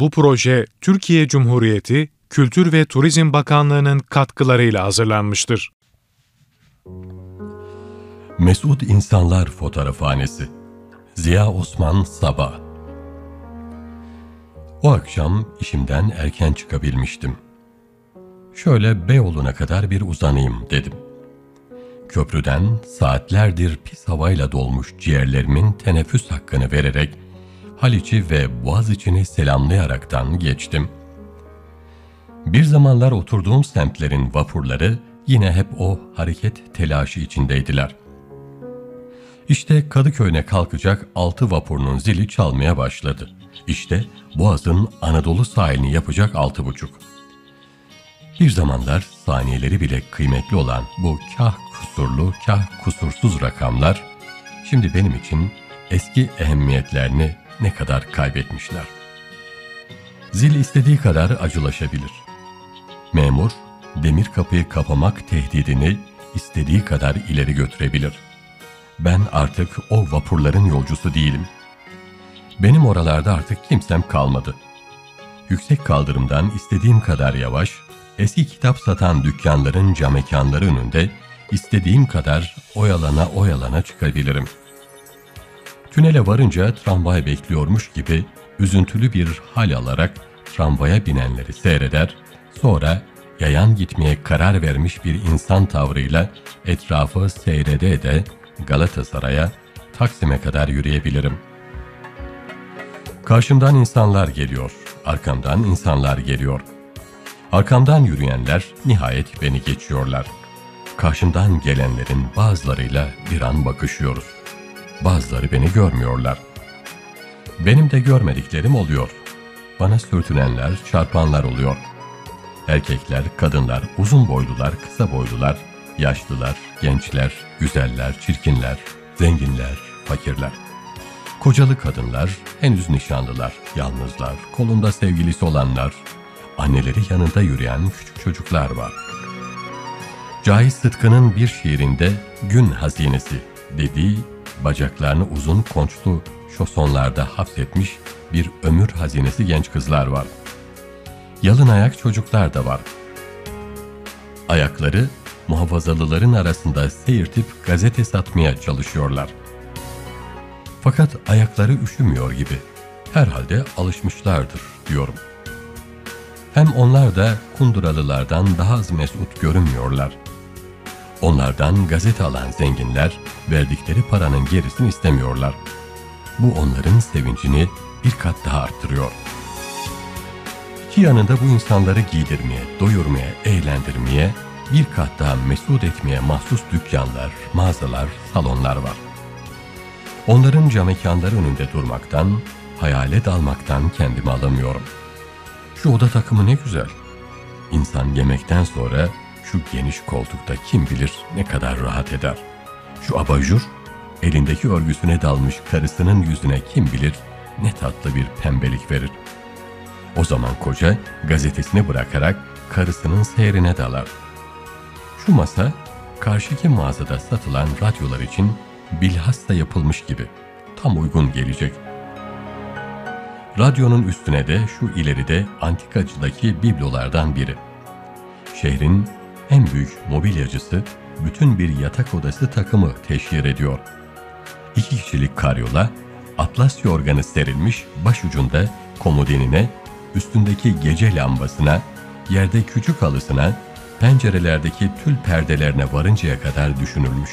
Bu proje Türkiye Cumhuriyeti Kültür ve Turizm Bakanlığı'nın katkılarıyla hazırlanmıştır. Mesut İnsanlar Fotoğrafhanesi Ziya Osman Sabah O akşam işimden erken çıkabilmiştim. Şöyle Beyoğlu'na kadar bir uzanayım dedim. Köprüden saatlerdir pis havayla dolmuş ciğerlerimin teneffüs hakkını vererek Haliç'i ve Boğaziçi'ni selamlayaraktan geçtim. Bir zamanlar oturduğum semtlerin vapurları yine hep o hareket telaşı içindeydiler. İşte Kadıköy'ne kalkacak altı vapurunun zili çalmaya başladı. İşte Boğaz'ın Anadolu sahilini yapacak altı buçuk. Bir zamanlar saniyeleri bile kıymetli olan bu kah kusurlu kah kusursuz rakamlar, şimdi benim için eski ehemmiyetlerini ne kadar kaybetmişler. Zil istediği kadar acılaşabilir. Memur, demir kapıyı kapamak tehdidini istediği kadar ileri götürebilir. Ben artık o vapurların yolcusu değilim. Benim oralarda artık kimsem kalmadı. Yüksek kaldırımdan istediğim kadar yavaş, eski kitap satan dükkanların camekanları önünde istediğim kadar oyalana oyalana çıkabilirim. Tünele varınca tramvay bekliyormuş gibi üzüntülü bir hal alarak tramvaya binenleri seyreder, sonra yayan gitmeye karar vermiş bir insan tavrıyla etrafı seyrede de Galatasaray'a, Taksim'e kadar yürüyebilirim. Karşımdan insanlar geliyor, arkamdan insanlar geliyor. Arkamdan yürüyenler nihayet beni geçiyorlar. Karşımdan gelenlerin bazılarıyla bir an bakışıyoruz. Bazıları beni görmüyorlar. Benim de görmediklerim oluyor. Bana sürtünenler, çarpanlar oluyor. Erkekler, kadınlar, uzun boylular, kısa boylular, yaşlılar, gençler, güzeller, çirkinler, zenginler, fakirler. Kocalı kadınlar, henüz nişanlılar, yalnızlar, kolunda sevgilisi olanlar, anneleri yanında yürüyen küçük çocuklar var. Cahit Sıtkı'nın bir şiirinde gün hazinesi dediği bacaklarını uzun konçlu şosonlarda hapsetmiş bir ömür hazinesi genç kızlar var. Yalın ayak çocuklar da var. Ayakları muhafazalıların arasında seyirtip gazete satmaya çalışıyorlar. Fakat ayakları üşümüyor gibi. Herhalde alışmışlardır diyorum. Hem onlar da kunduralılardan daha az mesut görünmüyorlar. Onlardan gazete alan zenginler verdikleri paranın gerisini istemiyorlar. Bu onların sevincini bir kat daha arttırıyor. İki yanında bu insanları giydirmeye, doyurmaya, eğlendirmeye, bir kat daha mesut etmeye mahsus dükkanlar, mağazalar, salonlar var. Onların camekanları önünde durmaktan, hayale dalmaktan kendimi alamıyorum. Şu oda takımı ne güzel. İnsan yemekten sonra şu geniş koltukta kim bilir ne kadar rahat eder. Şu abajur, elindeki örgüsüne dalmış karısının yüzüne kim bilir ne tatlı bir pembelik verir. O zaman koca gazetesini bırakarak karısının seyrine dalar. Şu masa karşıki mağazada satılan radyolar için bilhassa yapılmış gibi tam uygun gelecek. Radyonun üstüne de şu ileride antikacıdaki biblolardan biri. Şehrin en büyük mobilyacısı bütün bir yatak odası takımı teşhir ediyor. İki kişilik karyola, atlas yorganı serilmiş başucunda komodinine, üstündeki gece lambasına, yerde küçük halısına, pencerelerdeki tül perdelerine varıncaya kadar düşünülmüş.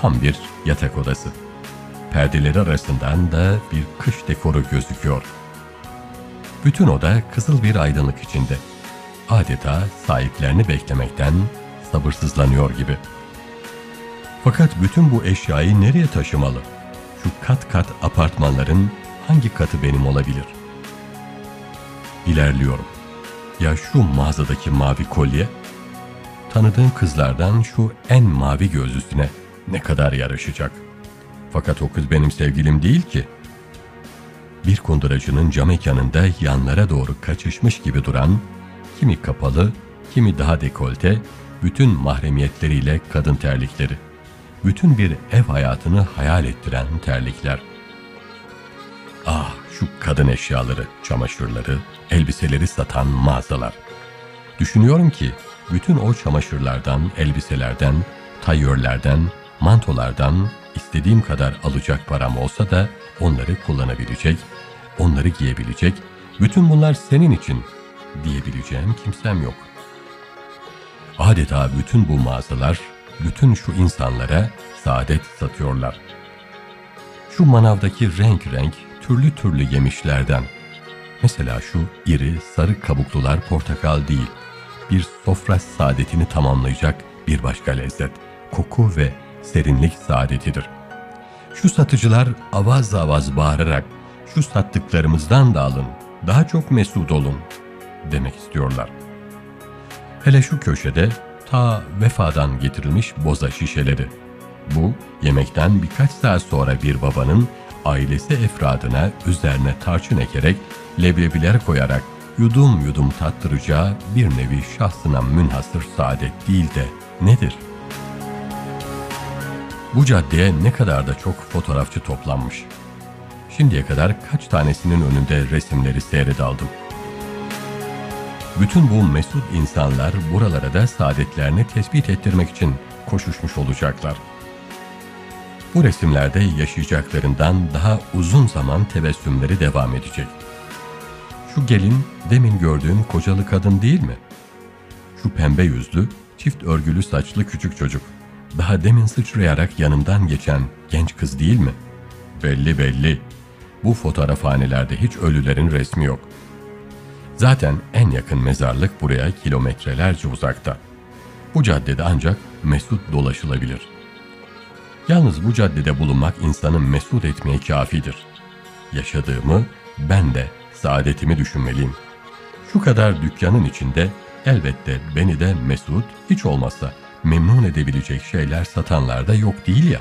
Tam bir yatak odası. Perdeleri arasından da bir kış dekoru gözüküyor. Bütün oda kızıl bir aydınlık içinde. Adeta sahiplerini beklemekten sabırsızlanıyor gibi. Fakat bütün bu eşyayı nereye taşımalı? Şu kat kat apartmanların hangi katı benim olabilir? İlerliyorum. Ya şu mağazadaki mavi kolye? Tanıdığım kızlardan şu en mavi gözlüsüne ne kadar yaraşacak? Fakat o kız benim sevgilim değil ki. Bir kunduracının cam mekanında yanlara doğru kaçışmış gibi duran, kimi kapalı, kimi daha dekolte, bütün mahremiyetleriyle kadın terlikleri. Bütün bir ev hayatını hayal ettiren terlikler. Ah şu kadın eşyaları, çamaşırları, elbiseleri satan mağazalar. Düşünüyorum ki bütün o çamaşırlardan, elbiselerden, tayörlerden, mantolardan istediğim kadar alacak param olsa da onları kullanabilecek, onları giyebilecek, bütün bunlar senin için diyebileceğim kimsem yok. Adeta bütün bu mağazalar, bütün şu insanlara saadet satıyorlar. Şu manavdaki renk renk, türlü türlü yemişlerden, mesela şu iri, sarı kabuklular portakal değil, bir sofra saadetini tamamlayacak bir başka lezzet, koku ve serinlik saadetidir. Şu satıcılar avaz avaz bağırarak, şu sattıklarımızdan da alın, daha çok mesut olun demek istiyorlar. Hele şu köşede ta vefadan getirilmiş boza şişeleri. Bu yemekten birkaç saat sonra bir babanın ailesi efradına üzerine tarçın ekerek leblebiler koyarak yudum yudum tattıracağı bir nevi şahsına münhasır saadet değil de nedir? Bu caddeye ne kadar da çok fotoğrafçı toplanmış. Şimdiye kadar kaç tanesinin önünde resimleri seyredaldım. Bütün bu mesut insanlar buralara da saadetlerini tespit ettirmek için koşuşmuş olacaklar. Bu resimlerde yaşayacaklarından daha uzun zaman tebessümleri devam edecek. Şu gelin demin gördüğüm kocalı kadın değil mi? Şu pembe yüzlü, çift örgülü saçlı küçük çocuk. Daha demin sıçrayarak yanımdan geçen genç kız değil mi? Belli belli. Bu fotoğrafhanelerde hiç ölülerin resmi yok. Zaten en yakın mezarlık buraya kilometrelerce uzakta. Bu caddede ancak mesut dolaşılabilir. Yalnız bu caddede bulunmak insanı mesut etmeye kafidir. Yaşadığımı ben de saadetimi düşünmeliyim. Şu kadar dükkanın içinde elbette beni de mesut hiç olmazsa memnun edebilecek şeyler satanlar da yok değil ya.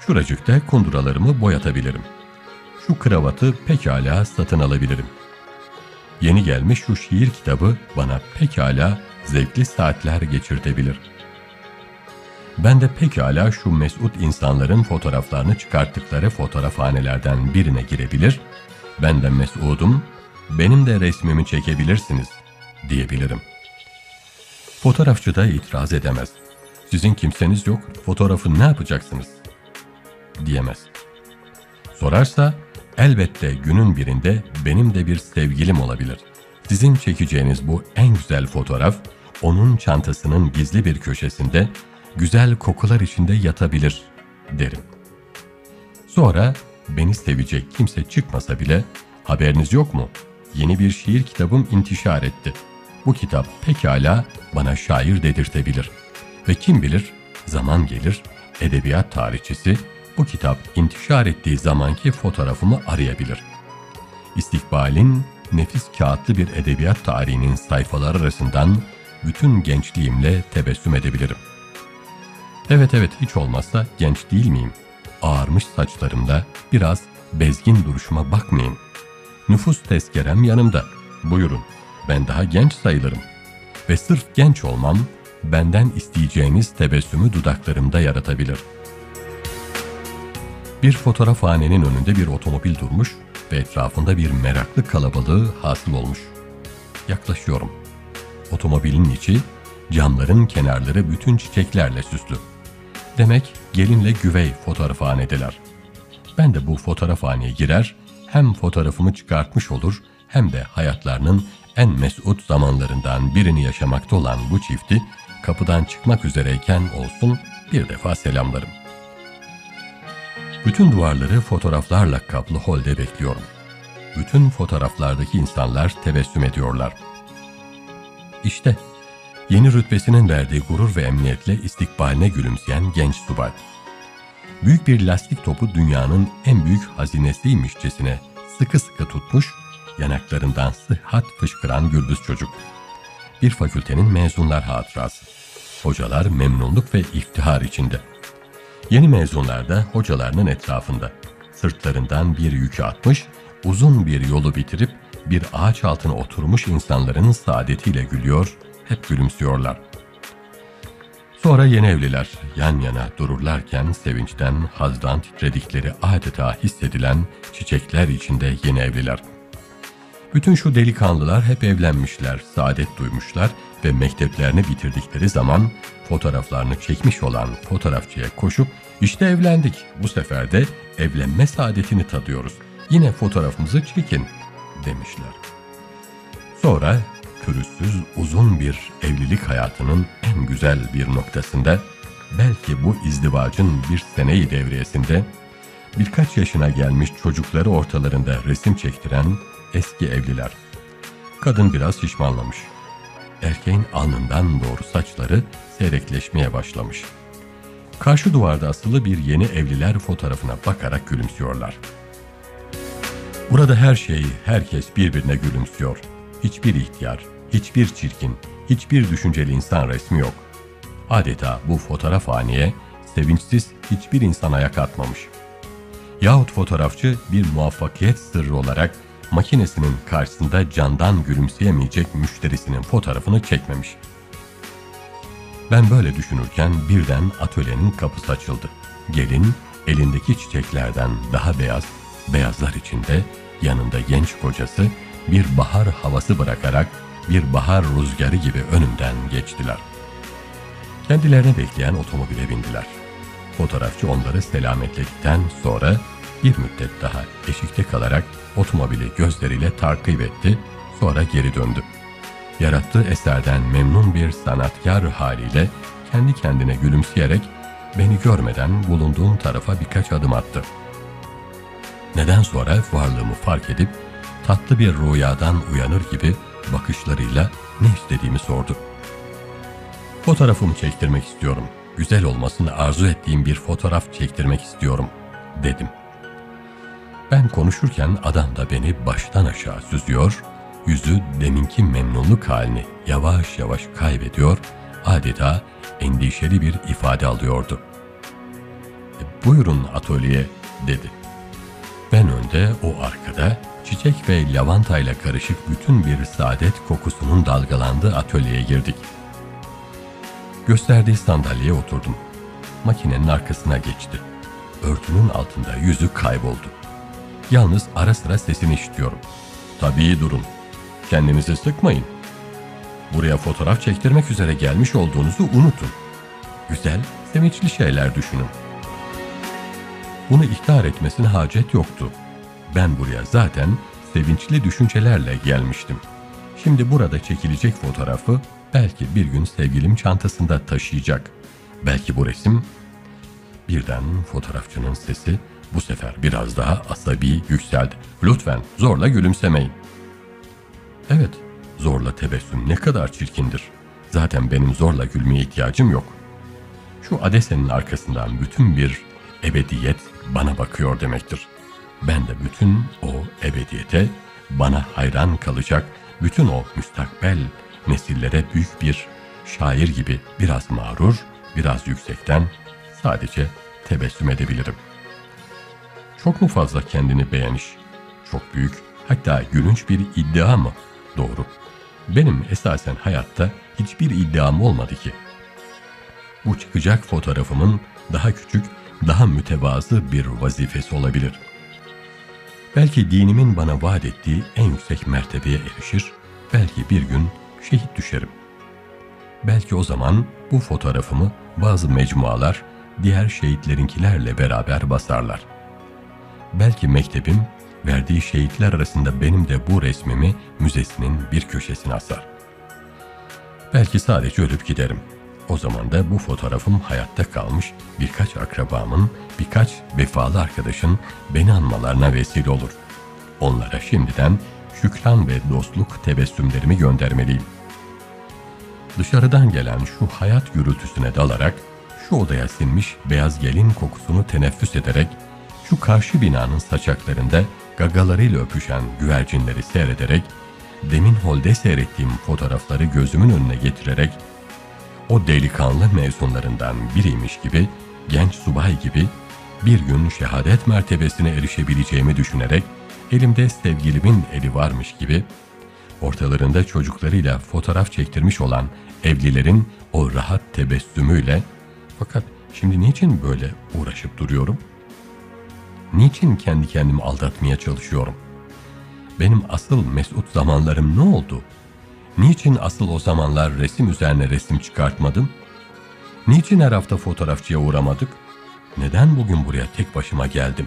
Şuracıkta kunduralarımı boyatabilirim. Şu kravatı pekala satın alabilirim. Yeni gelmiş şu şiir kitabı bana pekala zevkli saatler geçirtebilir. Ben de pekala şu mesut insanların fotoğraflarını çıkarttıkları fotoğrafhanelerden birine girebilir, ben de mesudum, benim de resmimi çekebilirsiniz diyebilirim. Fotoğrafçı da itiraz edemez. Sizin kimseniz yok, fotoğrafı ne yapacaksınız? diyemez. Sorarsa elbette günün birinde benim de bir sevgilim olabilir. Sizin çekeceğiniz bu en güzel fotoğraf onun çantasının gizli bir köşesinde güzel kokular içinde yatabilir derim. Sonra beni sevecek kimse çıkmasa bile haberiniz yok mu? Yeni bir şiir kitabım intişar etti. Bu kitap pekala bana şair dedirtebilir. Ve kim bilir zaman gelir edebiyat tarihçisi bu kitap intişar ettiği zamanki fotoğrafımı arayabilir. İstikbalin nefis kağıtlı bir edebiyat tarihinin sayfaları arasından bütün gençliğimle tebessüm edebilirim. Evet evet hiç olmazsa genç değil miyim? Ağarmış saçlarımda biraz bezgin duruşuma bakmayın. Nüfus tezkerem yanımda. Buyurun, ben daha genç sayılırım. Ve sırf genç olmam, benden isteyeceğiniz tebessümü dudaklarımda yaratabilir. Bir fotoğrafhanenin önünde bir otomobil durmuş ve etrafında bir meraklı kalabalığı hasıl olmuş. Yaklaşıyorum. Otomobilin içi, camların kenarları bütün çiçeklerle süslü. Demek gelinle güvey fotoğrafhanedeler. Ben de bu fotoğrafhaneye girer, hem fotoğrafımı çıkartmış olur hem de hayatlarının en mesut zamanlarından birini yaşamakta olan bu çifti kapıdan çıkmak üzereyken olsun bir defa selamlarım. Bütün duvarları fotoğraflarla kaplı holde bekliyorum. Bütün fotoğraflardaki insanlar tebessüm ediyorlar. İşte yeni rütbesinin verdiği gurur ve emniyetle istikbaline gülümseyen genç subay. Büyük bir lastik topu dünyanın en büyük hazinesiymişçesine sıkı sıkı tutmuş, yanaklarından sıhhat fışkıran gürbüz çocuk. Bir fakültenin mezunlar hatırası. Hocalar memnunluk ve iftihar içinde. Yeni mezunlar da hocalarının etrafında. Sırtlarından bir yükü atmış, uzun bir yolu bitirip bir ağaç altına oturmuş insanların saadetiyle gülüyor, hep gülümsüyorlar. Sonra yeni evliler yan yana dururlarken sevinçten, hazdan titredikleri adeta hissedilen çiçekler içinde yeni evliler. Bütün şu delikanlılar hep evlenmişler, saadet duymuşlar ve mekteplerini bitirdikleri zaman fotoğraflarını çekmiş olan fotoğrafçıya koşup işte evlendik, bu sefer de evlenme saadetini tadıyoruz. Yine fotoğrafımızı çekin demişler. Sonra pürüzsüz uzun bir evlilik hayatının en güzel bir noktasında, belki bu izdivacın bir seneyi devriyesinde, birkaç yaşına gelmiş çocukları ortalarında resim çektiren eski evliler. Kadın biraz şişmanlamış. Erkeğin alnından doğru saçları seyrekleşmeye başlamış. Karşı duvarda asılı bir yeni evliler fotoğrafına bakarak gülümsüyorlar. Burada her şey, herkes birbirine gülümsüyor. Hiçbir ihtiyar, hiçbir çirkin, hiçbir düşünceli insan resmi yok. Adeta bu fotoğraf haneye sevinçsiz hiçbir insan ayak atmamış. Yahut fotoğrafçı bir muvaffakiyet sırrı olarak makinesinin karşısında candan gülümseyemeyecek müşterisinin fotoğrafını çekmemiş. Ben böyle düşünürken birden atölyenin kapısı açıldı. Gelin elindeki çiçeklerden daha beyaz, beyazlar içinde yanında genç kocası bir bahar havası bırakarak bir bahar rüzgarı gibi önümden geçtiler. Kendilerini bekleyen otomobile bindiler. Fotoğrafçı onları selametledikten sonra bir müddet daha eşikte kalarak otomobili gözleriyle takip etti, sonra geri döndü. Yarattığı eserden memnun bir sanatkar haliyle kendi kendine gülümseyerek beni görmeden bulunduğum tarafa birkaç adım attı. Neden sonra varlığımı fark edip tatlı bir rüyadan uyanır gibi bakışlarıyla ne istediğimi sordu. Fotoğrafımı çektirmek istiyorum. Güzel olmasını arzu ettiğim bir fotoğraf çektirmek istiyorum, dedim. Ben konuşurken adam da beni baştan aşağı süzüyor, yüzü deminki memnunluk halini yavaş yavaş kaybediyor, adeta endişeli bir ifade alıyordu. E, buyurun atölye, dedi. Ben önde, o arkada, çiçek ve lavantayla karışık bütün bir saadet kokusunun dalgalandığı atölyeye girdik. Gösterdiği sandalyeye oturdum. Makinenin arkasına geçti. Örtünün altında yüzü kayboldu. Yalnız ara sıra sesini işitiyorum. Tabii durun. Kendinizi sıkmayın. Buraya fotoğraf çektirmek üzere gelmiş olduğunuzu unutun. Güzel, sevinçli şeyler düşünün. Bunu ihtar etmesine hacet yoktu. Ben buraya zaten sevinçli düşüncelerle gelmiştim. Şimdi burada çekilecek fotoğrafı belki bir gün sevgilim çantasında taşıyacak. Belki bu resim... Birden fotoğrafçının sesi bu sefer biraz daha asabi yükseldi. Lütfen zorla gülümsemeyin. Evet, zorla tebessüm ne kadar çirkindir. Zaten benim zorla gülmeye ihtiyacım yok. Şu adesenin arkasından bütün bir ebediyet bana bakıyor demektir. Ben de bütün o ebediyete bana hayran kalacak bütün o müstakbel nesillere büyük bir şair gibi biraz mağrur, biraz yüksekten sadece tebessüm edebilirim. Çok mu fazla kendini beğeniş? Çok büyük, hatta gülünç bir iddia mı? Doğru. Benim esasen hayatta hiçbir iddiam olmadı ki. Bu çıkacak fotoğrafımın daha küçük, daha mütevazı bir vazifesi olabilir. Belki dinimin bana vaat ettiği en yüksek mertebeye erişir, belki bir gün şehit düşerim. Belki o zaman bu fotoğrafımı bazı mecmualar diğer şehitlerinkilerle beraber basarlar. Belki mektebim verdiği şehitler arasında benim de bu resmimi müzesinin bir köşesine asar. Belki sadece ölüp giderim. O zaman da bu fotoğrafım hayatta kalmış birkaç akrabamın, birkaç vefalı arkadaşın beni anmalarına vesile olur. Onlara şimdiden şükran ve dostluk tebessümlerimi göndermeliyim. Dışarıdan gelen şu hayat gürültüsüne dalarak, şu odaya sinmiş beyaz gelin kokusunu teneffüs ederek, şu karşı binanın saçaklarında gagalarıyla öpüşen güvercinleri seyrederek, demin holde seyrettiğim fotoğrafları gözümün önüne getirerek, o delikanlı mezunlarından biriymiş gibi, genç subay gibi, bir gün şehadet mertebesine erişebileceğimi düşünerek, elimde sevgilimin eli varmış gibi, ortalarında çocuklarıyla fotoğraf çektirmiş olan evlilerin o rahat tebessümüyle fakat şimdi niçin böyle uğraşıp duruyorum? Niçin kendi kendimi aldatmaya çalışıyorum? Benim asıl mesut zamanlarım ne oldu? Niçin asıl o zamanlar resim üzerine resim çıkartmadım? Niçin her hafta fotoğrafçıya uğramadık? Neden bugün buraya tek başıma geldim?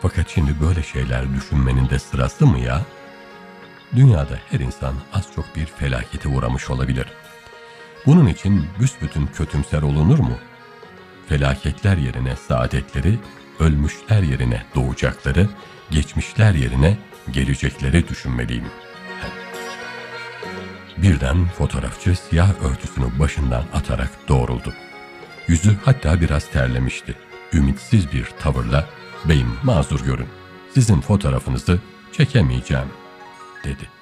Fakat şimdi böyle şeyler düşünmenin de sırası mı ya? Dünyada her insan az çok bir felakete uğramış olabilir. Bunun için büsbütün kötümser olunur mu? Felaketler yerine saadetleri, ölmüşler yerine doğacakları, geçmişler yerine gelecekleri düşünmeliyim. Birden fotoğrafçı siyah örtüsünü başından atarak doğruldu. Yüzü hatta biraz terlemişti. Ümitsiz bir tavırla, beyim mazur görün, sizin fotoğrafınızı çekemeyeceğim, dedi.